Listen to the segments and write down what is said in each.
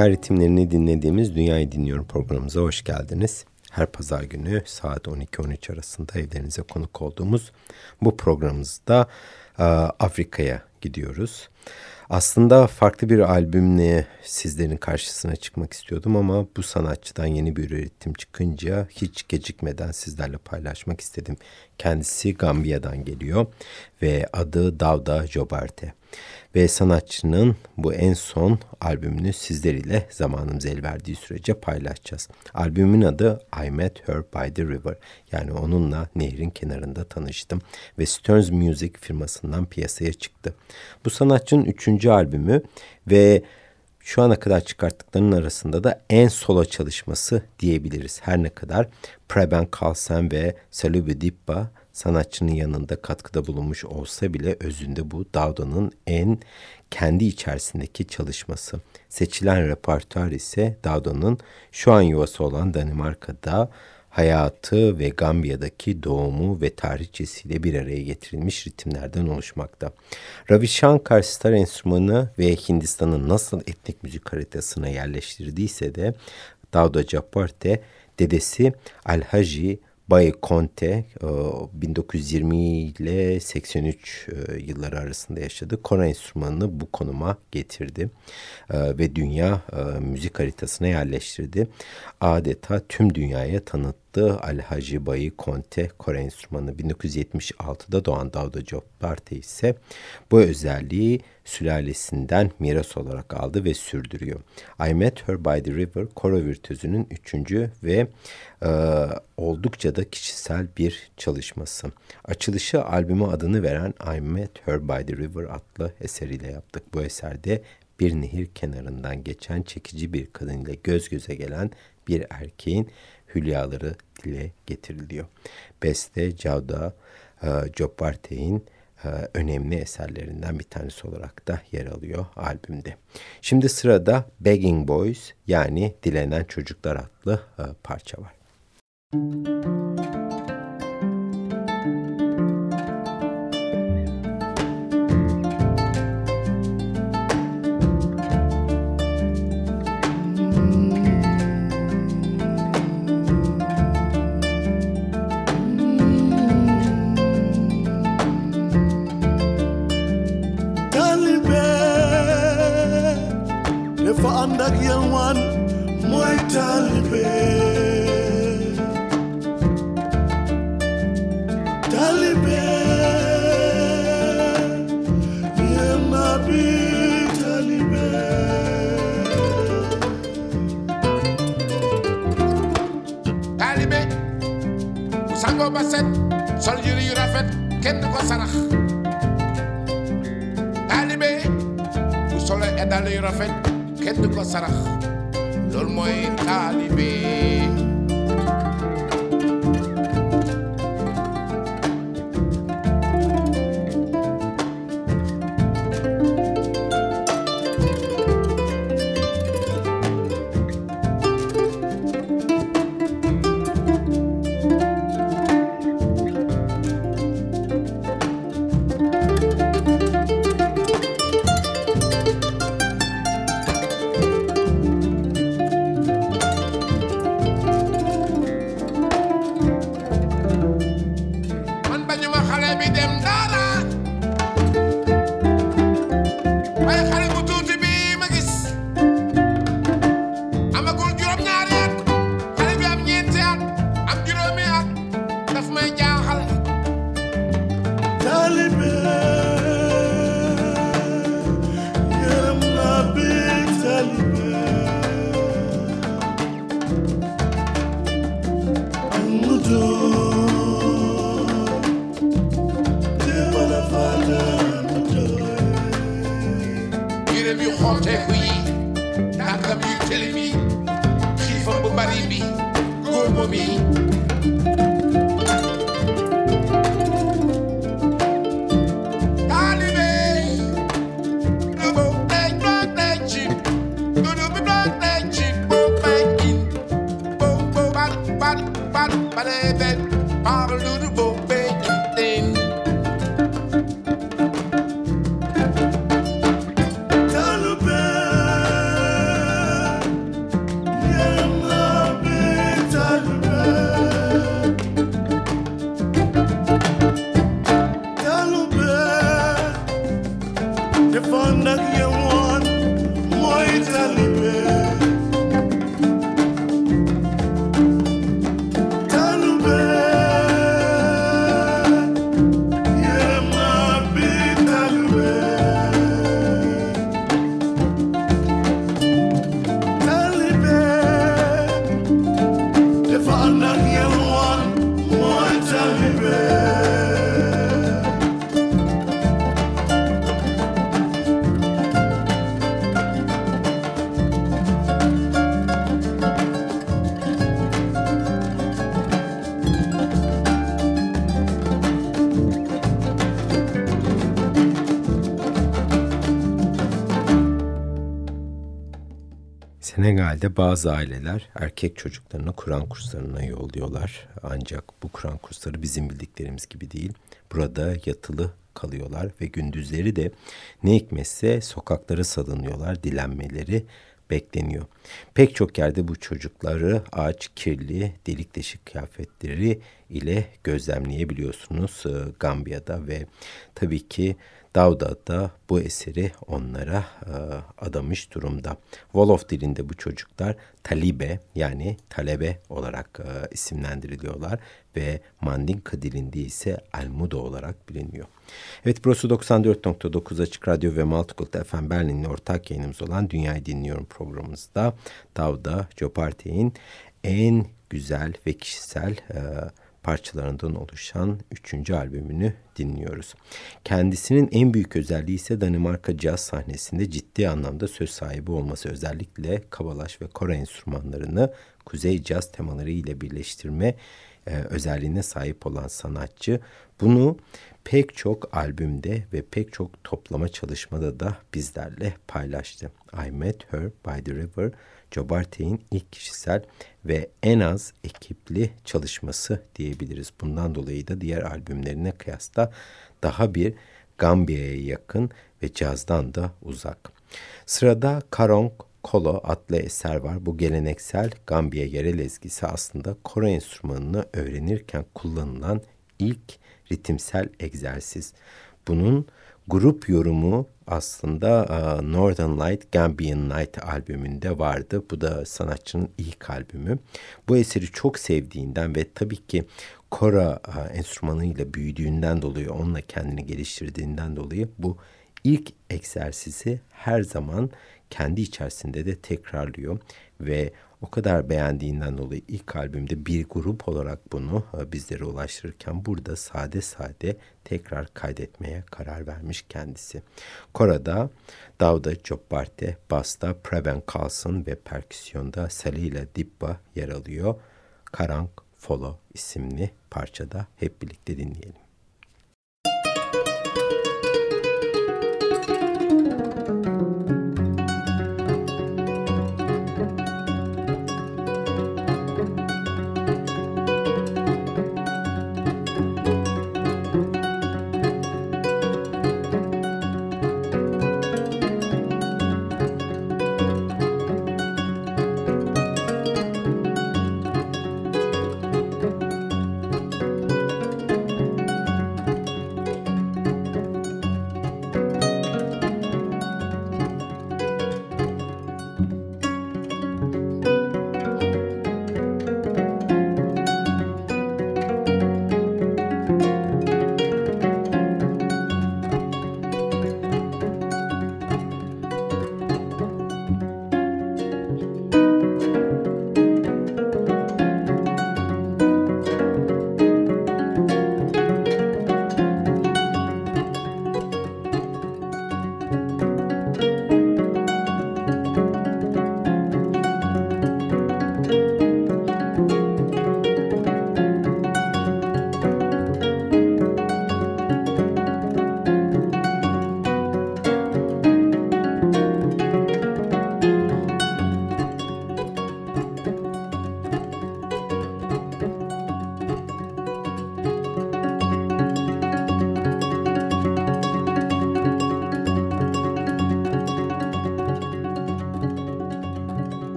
Dünya ritimlerini dinlediğimiz Dünyayı Dinliyorum programımıza hoş geldiniz. Her pazar günü saat 12-13 arasında evlerinize konuk olduğumuz bu programımızda e, Afrika'ya gidiyoruz. Aslında farklı bir albümle sizlerin karşısına çıkmak istiyordum ama bu sanatçıdan yeni bir üretim çıkınca hiç gecikmeden sizlerle paylaşmak istedim. Kendisi Gambiya'dan geliyor ve adı Davda Jobarte. Ve sanatçının bu en son albümünü sizler ile zamanımız el verdiği sürece paylaşacağız. Albümün adı I Met Her By The River. Yani onunla nehrin kenarında tanıştım ve Stearns Music firmasından piyasaya çıktı. Bu sanatçının üçüncü albümü ve şu ana kadar çıkarttıklarının arasında da en solo çalışması diyebiliriz. Her ne kadar Preben Carlsen ve Salube Dippa sanatçının yanında katkıda bulunmuş olsa bile özünde bu Dowda'nın en kendi içerisindeki çalışması. Seçilen repertuar ise Dowda'nın şu an yuvası olan Danimarka'da hayatı ve Gambiya'daki doğumu ve tarihçesiyle bir araya getirilmiş ritimlerden oluşmakta. Ravi Shankar star enstrümanı ve Hindistan'ın nasıl etnik müzik haritasına yerleştirdiyse de Davda Japarte dedesi Alhaji Bay Conte 1920 ile 83 e, yılları arasında yaşadı. Kora enstrümanını bu konuma getirdi e, ve dünya e, müzik haritasına yerleştirdi. Adeta tüm dünyaya tanıttı yaptığı Alhaji Bayi Conte Kore enstrümanı 1976'da doğan Davda Jobbarte ise bu özelliği sülalesinden miras olarak aldı ve sürdürüyor. I Met Her By The River koro virtüzünün üçüncü ve e, oldukça da kişisel bir çalışması. Açılışı albüme adını veren I Met Her By The River adlı eseriyle yaptık. Bu eserde bir nehir kenarından geçen çekici bir kadın ile göz göze gelen bir erkeğin hülyaları dile getiriliyor. Beste Cavda e, e, önemli eserlerinden bir tanesi olarak da yer alıyor albümde. Şimdi sırada Begging Boys yani Dilenen Çocuklar adlı e, parça var. Müzik لف عندك يا الوان موي تاع البيت تاع البيت يا ما بيت تاع البيت تاع البيت وسانغو باسات sol juri yu rafet kenn ko sarax. Taalibe bu solo edal yu rafet. kenn ko sarax loolu mooy teeku yi nakam yu tëli bi xiifam bu bari bi góomo me, Parle de beau. Senegal'de bazı aileler erkek çocuklarını Kur'an kurslarına yolluyorlar. Ancak bu Kur'an kursları bizim bildiklerimiz gibi değil. Burada yatılı kalıyorlar ve gündüzleri de ne hikmetse sokaklara salınıyorlar, dilenmeleri bekleniyor. Pek çok yerde bu çocukları ağaç, kirli, delik deşik kıyafetleri ile gözlemleyebiliyorsunuz e, Gambiya'da ve tabii ki Davda da bu eseri onlara e, adamış durumda. Wolof dilinde bu çocuklar talibe yani talebe olarak e, isimlendiriliyorlar ve Mandinka dilinde ise almudo olarak biliniyor. Evet burası 94.9 Açık Radyo ve Multicult FM Berlin'in ortak yayınımız olan Dünyayı Dinliyorum programımızda Davda Joparte'in en güzel ve kişisel e, parçalarından oluşan üçüncü albümünü dinliyoruz. Kendisinin en büyük özelliği ise Danimarka caz sahnesinde ciddi anlamda söz sahibi olması. Özellikle kabalaş ve kora enstrümanlarını kuzey caz temaları ile birleştirme e, özelliğine sahip olan sanatçı. Bunu pek çok albümde ve pek çok toplama çalışmada da bizlerle paylaştı. I Met Her by the River Jobarte'in ilk kişisel ve en az ekipli çalışması diyebiliriz. Bundan dolayı da diğer albümlerine kıyasla daha bir Gambiya'ya yakın ve cazdan da uzak. Sırada Karong Kolo adlı eser var. Bu geleneksel Gambiya yerel ezgisi aslında koro enstrümanını öğrenirken kullanılan ilk ritimsel egzersiz. Bunun grup yorumu aslında Northern Light Gambian Night albümünde vardı. Bu da sanatçının ilk albümü. Bu eseri çok sevdiğinden ve tabii ki kora enstrümanıyla büyüdüğünden dolayı, onunla kendini geliştirdiğinden dolayı bu ilk egzersizi her zaman kendi içerisinde de tekrarlıyor ve o kadar beğendiğinden dolayı ilk albümde bir grup olarak bunu e, bizlere ulaştırırken burada sade sade tekrar kaydetmeye karar vermiş kendisi. Korada Davda Jobbarte, Basta Preben Carlson ve perküsyonda Salila Dibba yer alıyor. Karank Follow isimli parçada hep birlikte dinleyelim.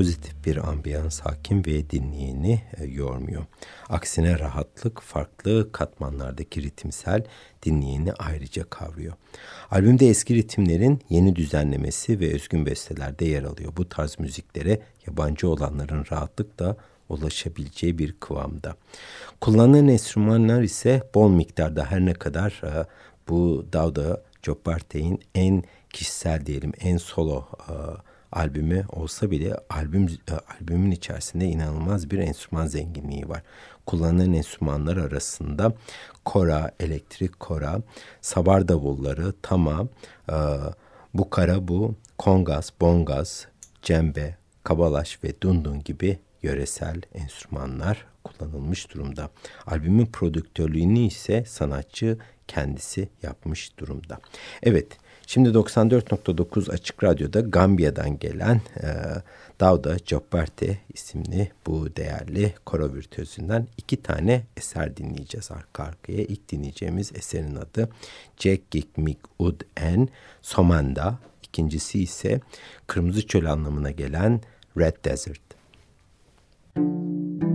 Pozitif bir ambiyans hakim ve dinleyeni e, yormuyor. Aksine rahatlık farklı katmanlardaki ritimsel dinleyeni ayrıca kavruyor. Albümde eski ritimlerin yeni düzenlemesi ve özgün bestelerde yer alıyor. Bu tarz müziklere yabancı olanların rahatlıkla ulaşabileceği bir kıvamda. Kullanılan enstrümanlar ise bol miktarda her ne kadar e, bu Davda Jobarte'in en kişisel diyelim en solo e, albümü olsa bile albüm e, albümün içerisinde inanılmaz bir enstrüman zenginliği var. Kullanılan enstrümanlar arasında kora, elektrik kora, sabar davulları, tama, e, bukara bu, kongas, bongas, cembe, kabalaş ve dundun gibi yöresel enstrümanlar kullanılmış durumda. Albümün prodüktörlüğünü ise sanatçı kendisi yapmış durumda. Evet, Şimdi 94.9 Açık Radyo'da Gambiya'dan gelen e, Davda Jobberte isimli bu değerli koro virtüözünden iki tane eser dinleyeceğiz arka arkaya. İlk dinleyeceğimiz eserin adı Jack Gik Mik Ud En Somanda. İkincisi ise Kırmızı Çöl anlamına gelen Red Desert. Müzik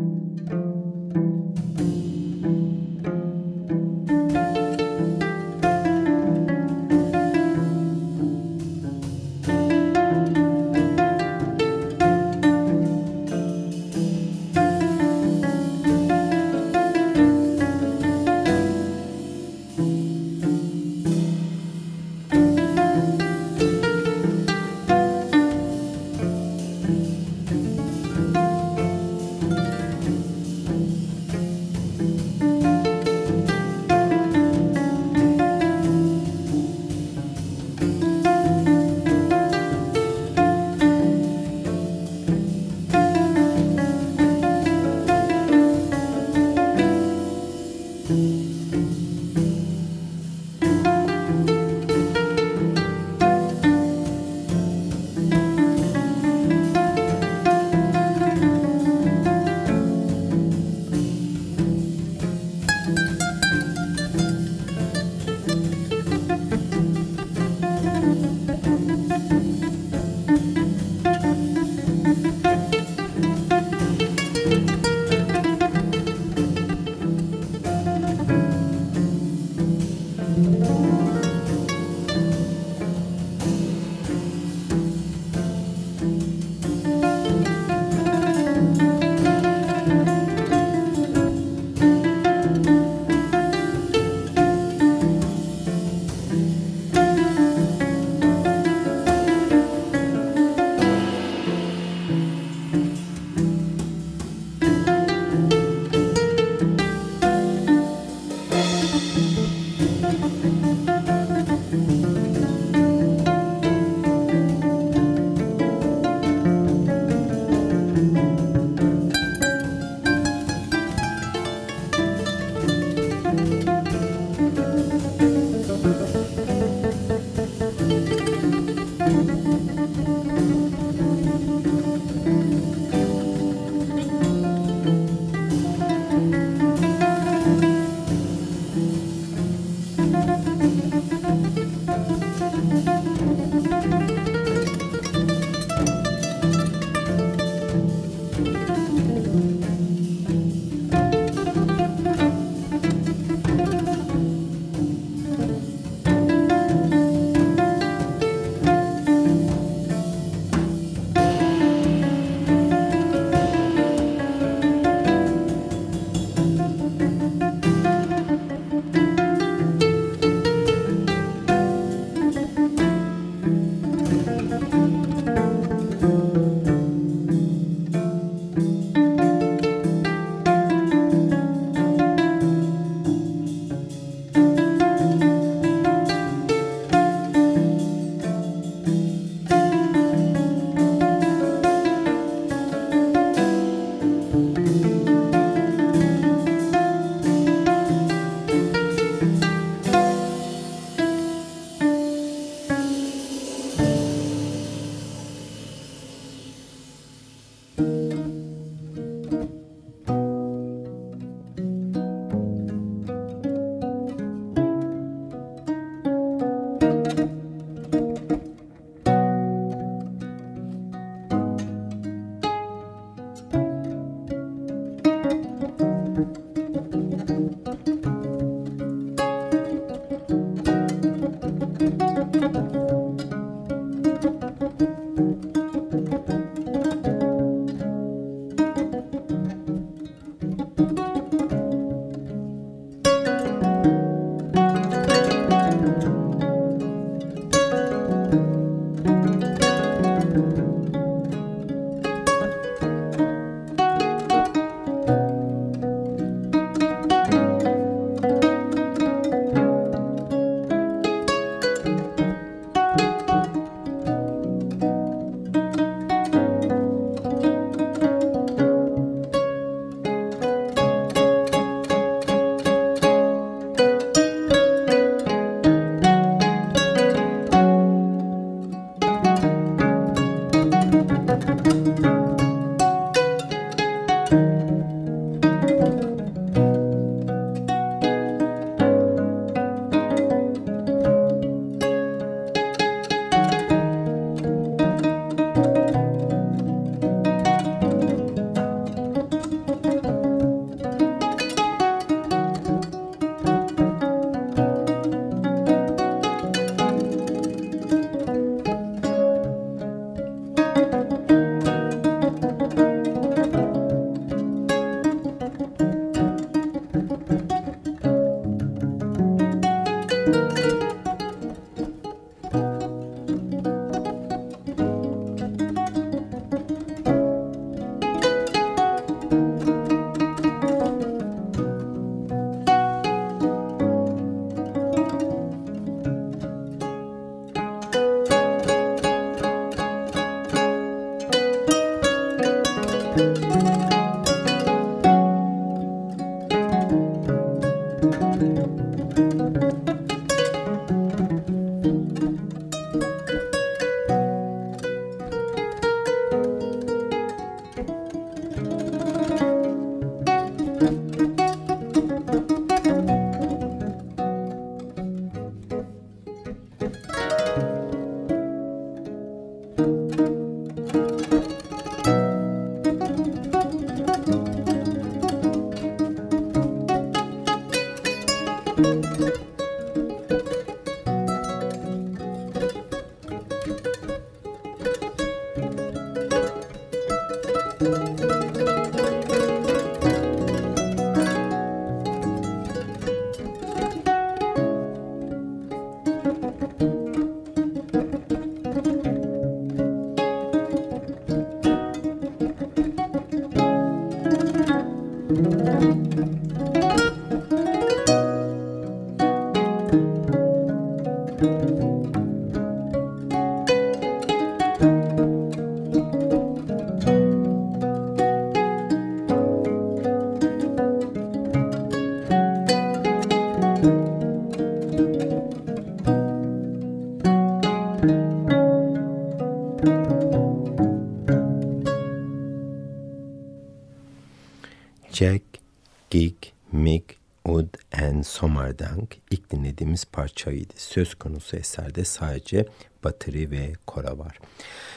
Somardank ilk dinlediğimiz parçaydı. Söz konusu eserde sadece bateri ve kora var.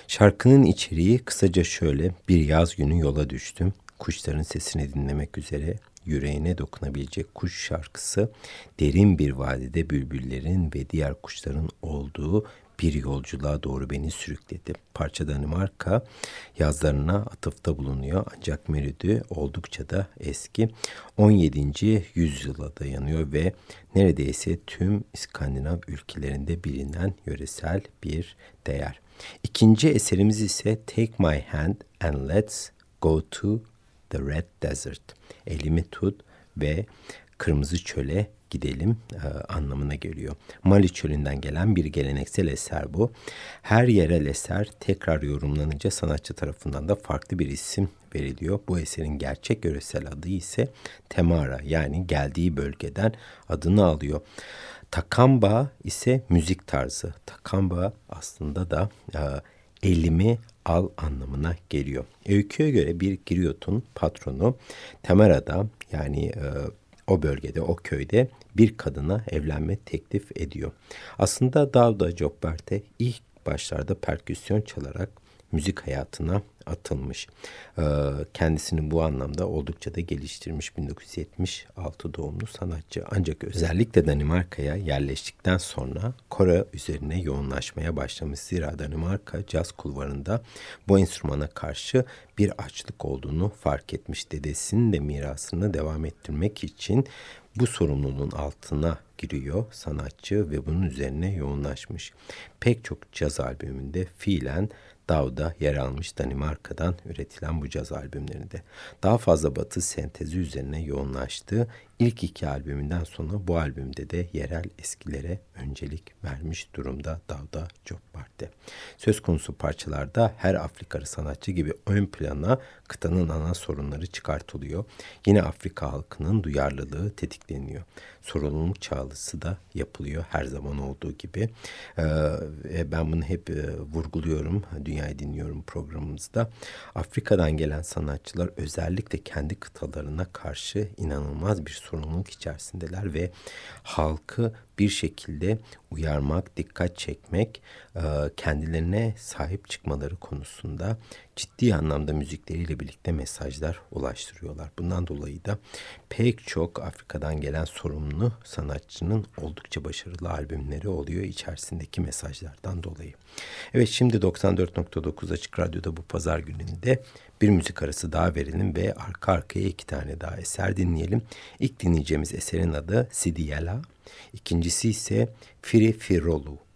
Şarkının içeriği kısaca şöyle. Bir yaz günü yola düştüm. Kuşların sesini dinlemek üzere yüreğine dokunabilecek kuş şarkısı derin bir vadide bülbüllerin ve diğer kuşların olduğu bir yolculuğa doğru beni sürükledi. Parça Danimarka yazlarına atıfta bulunuyor ancak melodi oldukça da eski. 17. yüzyıla dayanıyor ve neredeyse tüm İskandinav ülkelerinde bilinen yöresel bir değer. İkinci eserimiz ise Take My Hand and Let's Go to the Red Desert. Elimi tut ve kırmızı çöle gidelim e, anlamına geliyor. Mali çölünden gelen bir geleneksel eser bu. Her yerel eser tekrar yorumlanınca sanatçı tarafından da farklı bir isim veriliyor. Bu eserin gerçek yöresel adı ise Temara yani geldiği bölgeden adını alıyor. Takamba ise müzik tarzı. Takamba aslında da e, elimi al anlamına geliyor. Öyküye göre bir Giryot'un patronu Temera'da yani e, o bölgede, o köyde bir kadına evlenme teklif ediyor. Aslında Davda Jobbert'e ilk başlarda perküsyon çalarak müzik hayatına atılmış. Ee, kendisini bu anlamda oldukça da geliştirmiş 1976 doğumlu sanatçı. Ancak özellikle Danimarka'ya yerleştikten sonra Kore üzerine yoğunlaşmaya başlamış. Zira Danimarka caz kulvarında bu enstrümana karşı bir açlık olduğunu fark etmiş. Dedesinin de mirasını devam ettirmek için bu sorumluluğun altına giriyor sanatçı ve bunun üzerine yoğunlaşmış. Pek çok caz albümünde fiilen Dav'da yer almış Danimarka'dan üretilen bu caz albümlerinde. Daha fazla batı sentezi üzerine yoğunlaştığı ilk iki albümünden sonra bu albümde de yerel eskilere öncelik vermiş durumda Davda Job. Söz konusu parçalarda her Afrikalı sanatçı gibi ön plana kıtanın ana sorunları çıkartılıyor. Yine Afrika halkının duyarlılığı tetikleniyor. Sorumluluk çağrısı da yapılıyor her zaman olduğu gibi. Ee, ben bunu hep e, vurguluyorum. Dünyayı dinliyorum programımızda. Afrika'dan gelen sanatçılar özellikle kendi kıtalarına karşı inanılmaz bir sorumluluk içerisindeler ve halkı bir şekilde uyarmak, dikkat çekmek, e, kendilerine sahip çıkmaları konusunda ciddi anlamda müzikleriyle birlikte mesajlar ulaştırıyorlar. Bundan dolayı da pek çok Afrika'dan gelen sorumlu sanatçının oldukça başarılı albümleri oluyor içerisindeki mesajlardan dolayı. Evet şimdi 94.9 Açık Radyo'da bu pazar gününde bir müzik arası daha verelim ve arka arkaya iki tane daha eser dinleyelim. İlk dinleyeceğimiz eserin adı Sidiyela. İkincisi ise Firi Firolu.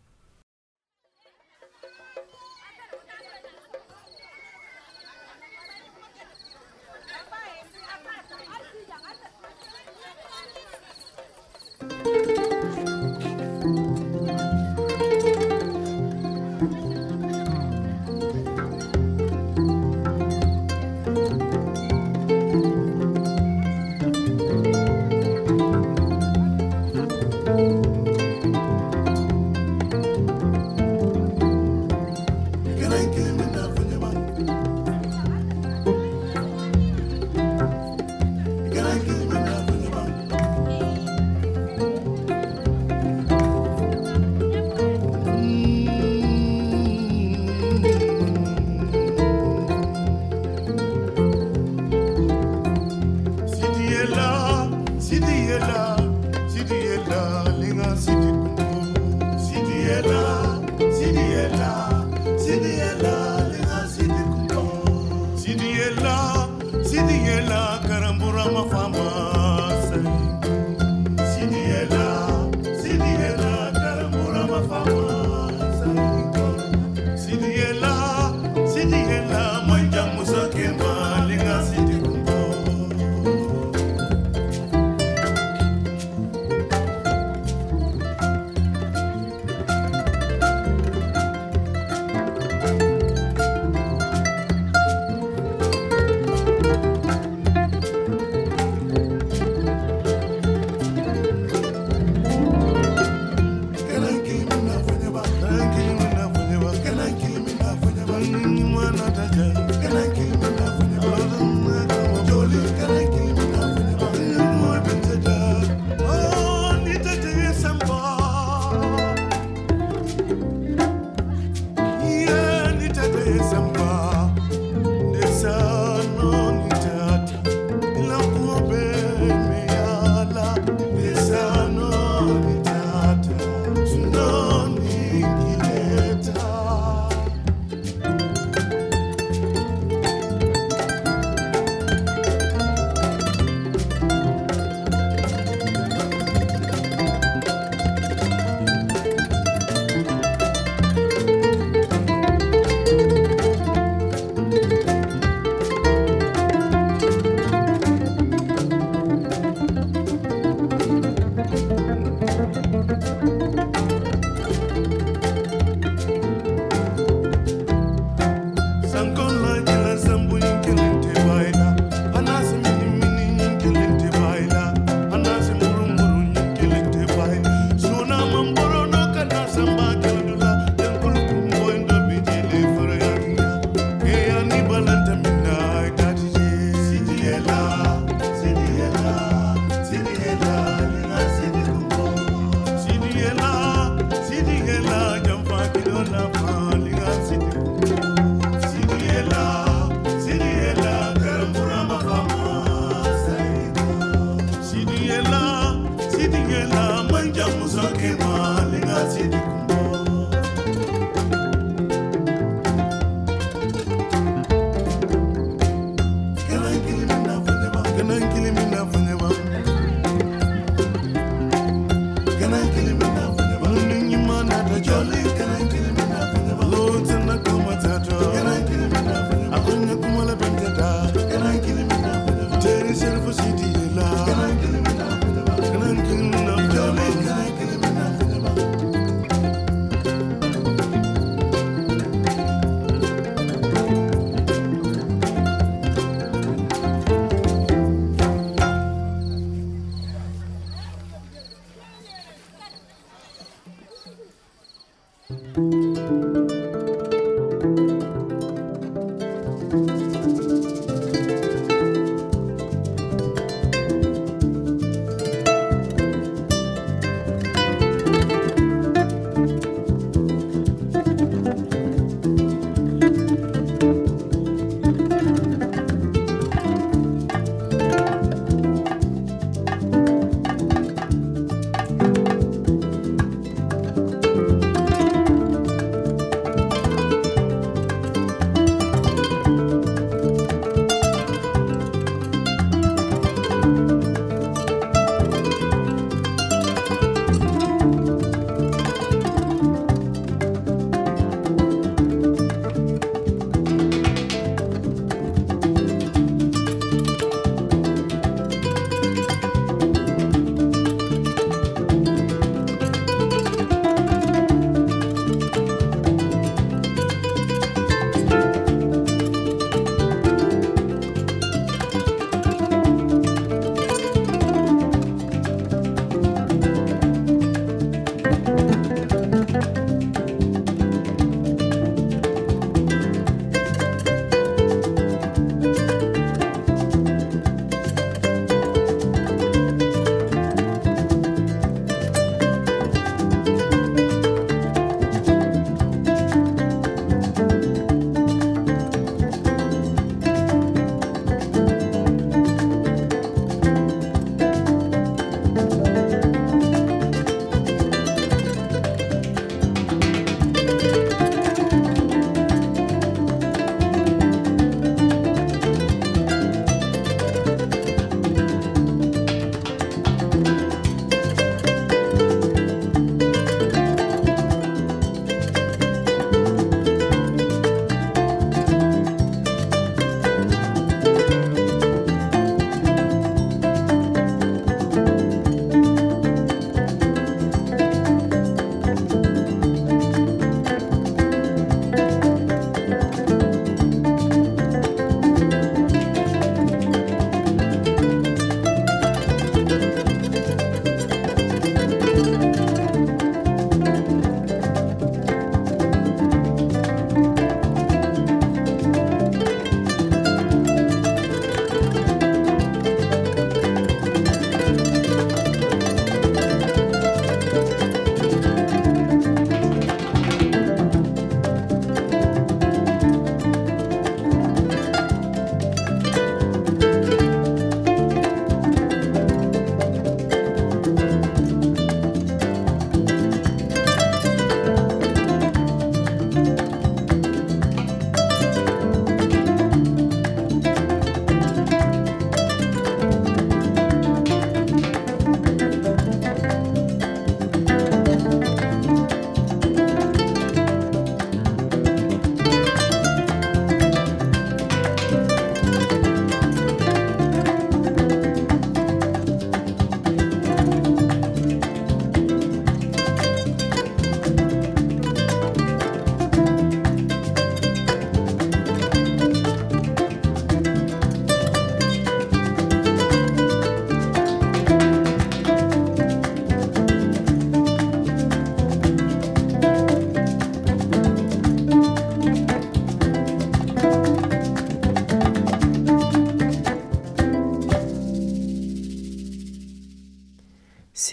matter.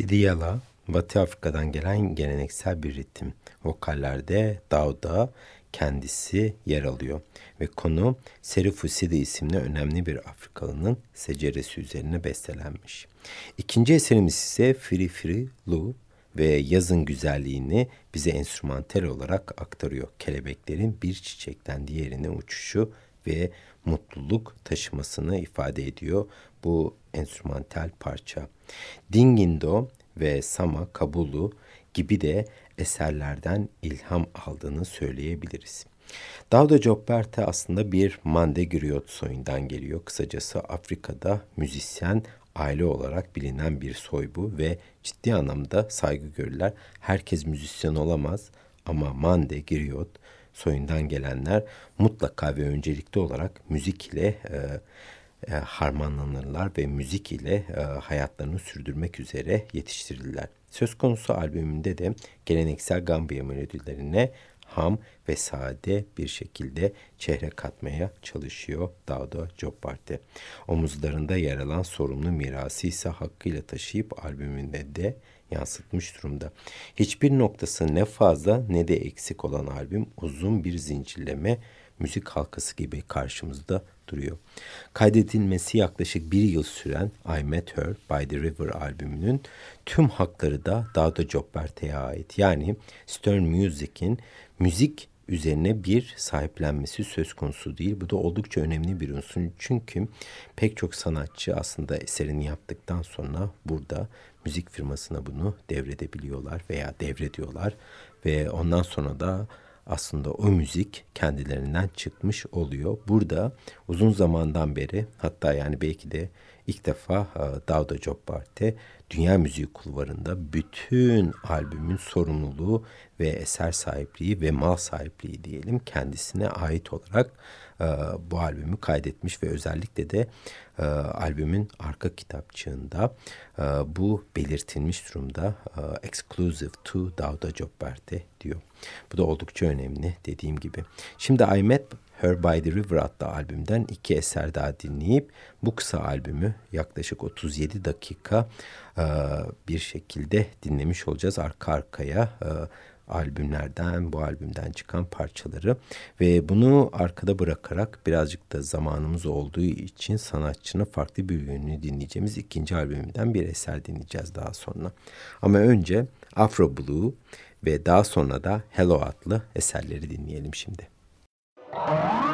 Sidiyala, Batı Afrika'dan gelen geleneksel bir ritim. Vokallerde Dauda kendisi yer alıyor ve konu Serifu Sidi isimli önemli bir Afrikalının seceresi üzerine bestelenmiş. İkinci eserimiz ise Free Free Lu ve yazın güzelliğini bize enstrümantal olarak aktarıyor. Kelebeklerin bir çiçekten diğerine uçuşu ve mutluluk taşımasını ifade ediyor bu enstrümantal parça. Dingindo ve Sama Kabulu gibi de eserlerden ilham aldığını söyleyebiliriz. Davda Jobberte aslında bir Mande Griot soyundan geliyor. Kısacası Afrika'da müzisyen aile olarak bilinen bir soy bu ve ciddi anlamda saygı görürler. Herkes müzisyen olamaz ama Mande Griot soyundan gelenler mutlaka ve öncelikli olarak müzik ile e, e, harmanlanırlar ve müzik ile e, hayatlarını sürdürmek üzere yetiştirilirler. Söz konusu albümünde de geleneksel Gambiya melodilerine ham ve sade bir şekilde çehre katmaya çalışıyor Dağda Jobbart'te. Omuzlarında yer alan sorumlu mirası ise hakkıyla taşıyıp albümünde de yansıtmış durumda. Hiçbir noktası ne fazla ne de eksik olan albüm uzun bir zincirleme müzik halkası gibi karşımızda duruyor. Kaydedilmesi yaklaşık bir yıl süren I Met Her by the River albümünün tüm hakları da Dağda Jobberte'ye ait. Yani Stern Music'in müzik üzerine bir sahiplenmesi söz konusu değil. Bu da oldukça önemli bir unsur. Çünkü pek çok sanatçı aslında eserini yaptıktan sonra burada müzik firmasına bunu devredebiliyorlar veya devrediyorlar ve ondan sonra da aslında o müzik kendilerinden çıkmış oluyor. Burada uzun zamandan beri hatta yani belki de ilk defa Davda Job Party Dünya Müziği Kulvarı'nda bütün albümün sorumluluğu ve eser sahipliği ve mal sahipliği diyelim kendisine ait olarak e, bu albümü kaydetmiş ve özellikle de e, albümün arka kitapçığında e, bu belirtilmiş durumda e, exclusive to Davda Jobberte diyor. Bu da oldukça önemli dediğim gibi. Şimdi I Met Her by the River adlı albümden iki eser daha dinleyip bu kısa albümü yaklaşık 37 dakika e, bir şekilde dinlemiş olacağız arka arkaya. E, albümlerden, bu albümden çıkan parçaları ve bunu arkada bırakarak birazcık da zamanımız olduğu için sanatçının farklı bir yönünü dinleyeceğimiz ikinci albümünden bir eser dinleyeceğiz daha sonra. Ama önce Afro Blue ve daha sonra da Hello adlı eserleri dinleyelim şimdi. Müzik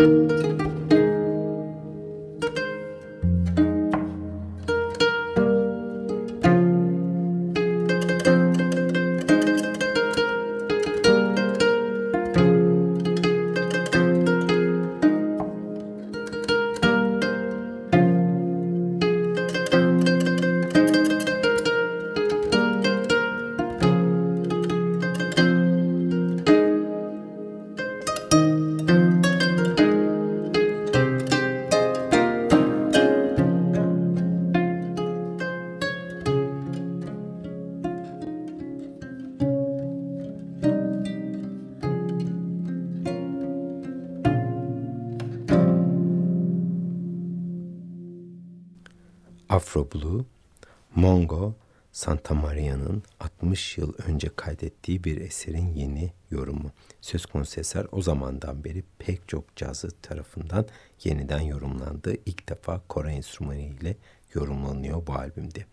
Afro 60 yıl önce kaydettiği bir eserin yeni yorumu. Söz konusu eser o zamandan beri pek çok cazı tarafından yeniden yorumlandı. İlk defa Kore enstrümanı ile yorumlanıyor bu albümde.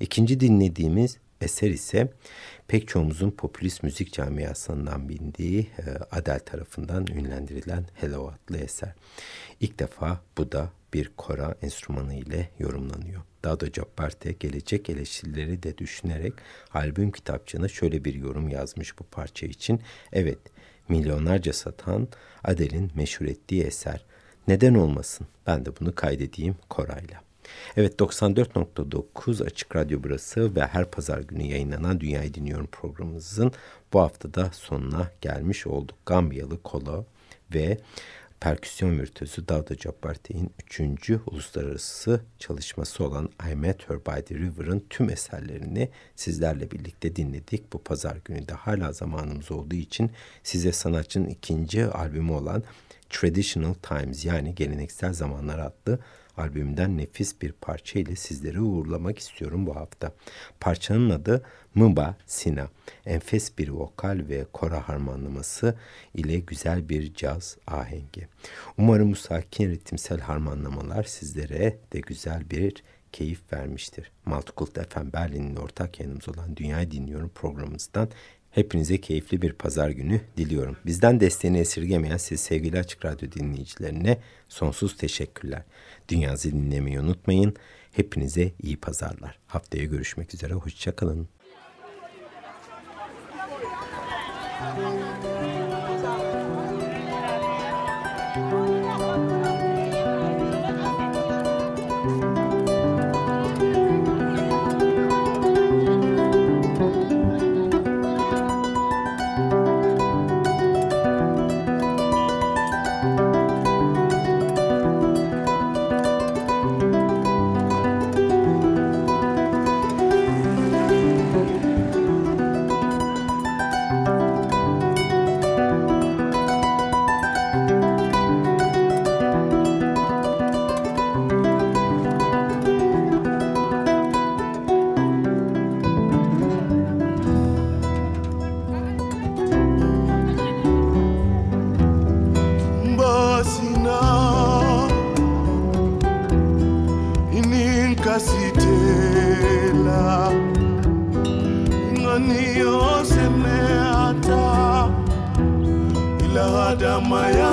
İkinci dinlediğimiz eser ise pek çoğumuzun popülist müzik camiasından bildiği e, Adele tarafından ünlendirilen Hello adlı eser. İlk defa bu da bir kora enstrümanı ile yorumlanıyor. Dado Capparte gelecek eleştirileri de düşünerek albüm kitapçığına şöyle bir yorum yazmış bu parça için. Evet, milyonlarca satan Adele'in meşhur ettiği eser. Neden olmasın? Ben de bunu kaydedeyim korayla. Evet 94.9 Açık Radyo burası ve her pazar günü yayınlanan Dünyayı Dinliyorum programımızın bu haftada sonuna gelmiş olduk. Gambiyalı Kolo ve perküsyon virtüözü Davda Cabbarti'nin üçüncü uluslararası çalışması olan I Met Her By The River'ın tüm eserlerini sizlerle birlikte dinledik. Bu pazar günü de hala zamanımız olduğu için size sanatçının ikinci albümü olan Traditional Times yani Geleneksel Zamanlar adlı albümünden nefis bir parça ile sizleri uğurlamak istiyorum bu hafta. Parçanın adı Mıba Sina. Enfes bir vokal ve kora harmanlaması ile güzel bir caz ahengi. Umarım bu sakin ritimsel harmanlamalar sizlere de güzel bir keyif vermiştir. Multicult FM Berlin'in ortak yanımız olan Dünyayı Dinliyorum programımızdan Hepinize keyifli bir pazar günü diliyorum. Bizden desteğini esirgemeyen siz sevgili Açık Radyo dinleyicilerine sonsuz teşekkürler. Dünyazı dinlemeyi unutmayın. Hepinize iyi pazarlar. Haftaya görüşmek üzere. Hoşçakalın. sitela. Ngani yosemea ila ya